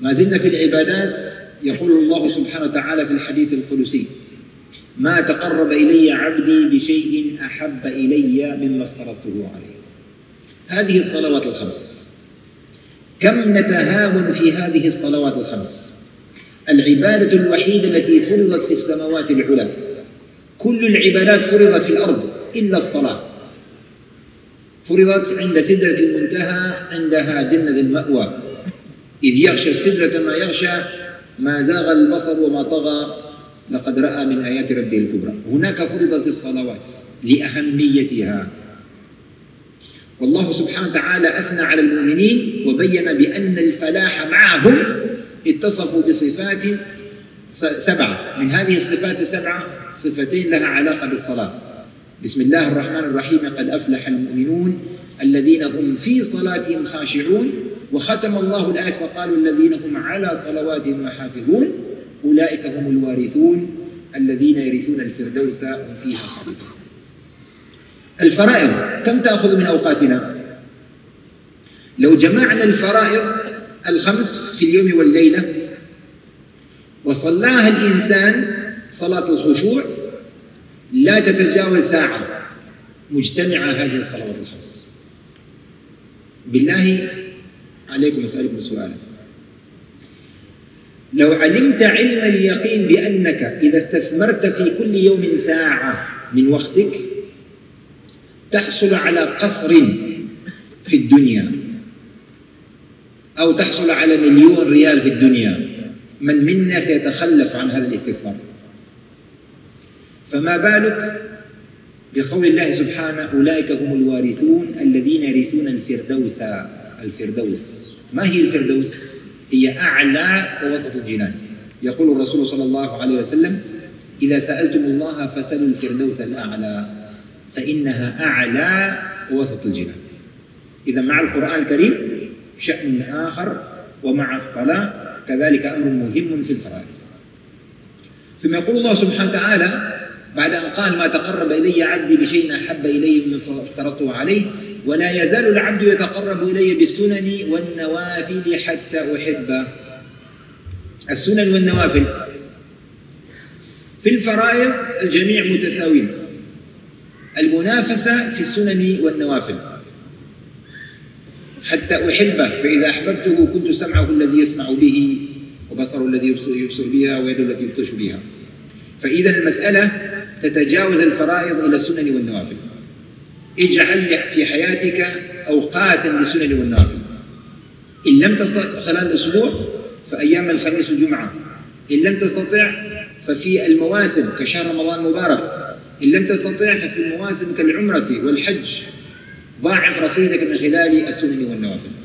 ما زلنا في العبادات يقول الله سبحانه وتعالى في الحديث القدسي ما تقرب إلي عبدي بشيء أحب إلي مما افترضته عليه. هذه الصلوات الخمس. كم نتهاون في هذه الصلوات الخمس؟ العبادة الوحيدة التي فرضت في السماوات العلى. كل العبادات فرضت في الأرض إلا الصلاة. فرضت عند سدرة المنتهى عندها جنة المأوى. إذ يغشى السدرة ما يغشى ما زاغ البصر وما طغى لقد رأى من آيات ربه الكبرى. هناك فرضت الصلوات لأهميتها. والله سبحانه وتعالى أثنى على المؤمنين وبين بأن الفلاح معهم اتصفوا بصفات سبعة. من هذه الصفات السبعة صفتين لها علاقة بالصلاة. بسم الله الرحمن الرحيم. قد أفلح المؤمنون الذين هم في صلاتهم خاشعون وختم الله الآية فقالوا الذين هم على صلواتهم يحافظون أولئك هم الوارثون الذين يرثون الفردوس هم فيها خالدون. الفرائض كم تأخذ من أوقاتنا؟ لو جمعنا الفرائض الخمس في اليوم والليلة وصلاها الإنسان صلاة الخشوع لا تتجاوز ساعة. مجتمعة هذه الصلوات الخمس. بالله عليكم أسألكم سؤالا لو علمت علم اليقين بأنك إذا استثمرت في كل يوم ساعة من وقتك تحصل على قصر في الدنيا أو تحصل على مليون ريال في الدنيا من منا سيتخلف عن هذا الاستثمار؟ فما بالك بقول الله سبحانه أولئك هم الوارثون الذين يرثون الفردوس؟ الفردوس. ما هي الفردوس؟ هي أعلى ووسط الجنان. يقول الرسول صلى الله عليه وسلم إذا سألتم الله فسلوا الفردوس الأعلى فإنها أعلى ووسط الجنان. إذا مع القرآن الكريم شأن آخر ومع الصلاة كذلك أمر مهم في الفرائض. ثم يقول الله سبحانه وتعالى بعد أن قال ما تقرب إلي عبدي بشيء أحب إلي مما افترضته عليه ولا يزال العبد يتقرب إلي بالسنن والنوافل حتى أحبه السنن والنوافل. في الفرائض الجميع متساوين. المنافسة في السنن والنوافل. حتى أحبه فإذا أحببته كنت سمعه الذي يسمع به وبصره الذي يبصر بها ويده التي يبطش بها. فإذا المسألة تتجاوز الفرائض إلى السنن والنوافل. اجعل في حياتك أوقاتا للسنن والنوافل. إن لم تستطع خلال الأسبوع فأيام الخميس والجمعة. إن لم تستطع ففي المواسم كشهر رمضان المبارك. إن لم تستطع ففي المواسم كالعمرة والحج. ضاعف رصيدك من خلال السنن والنوافل.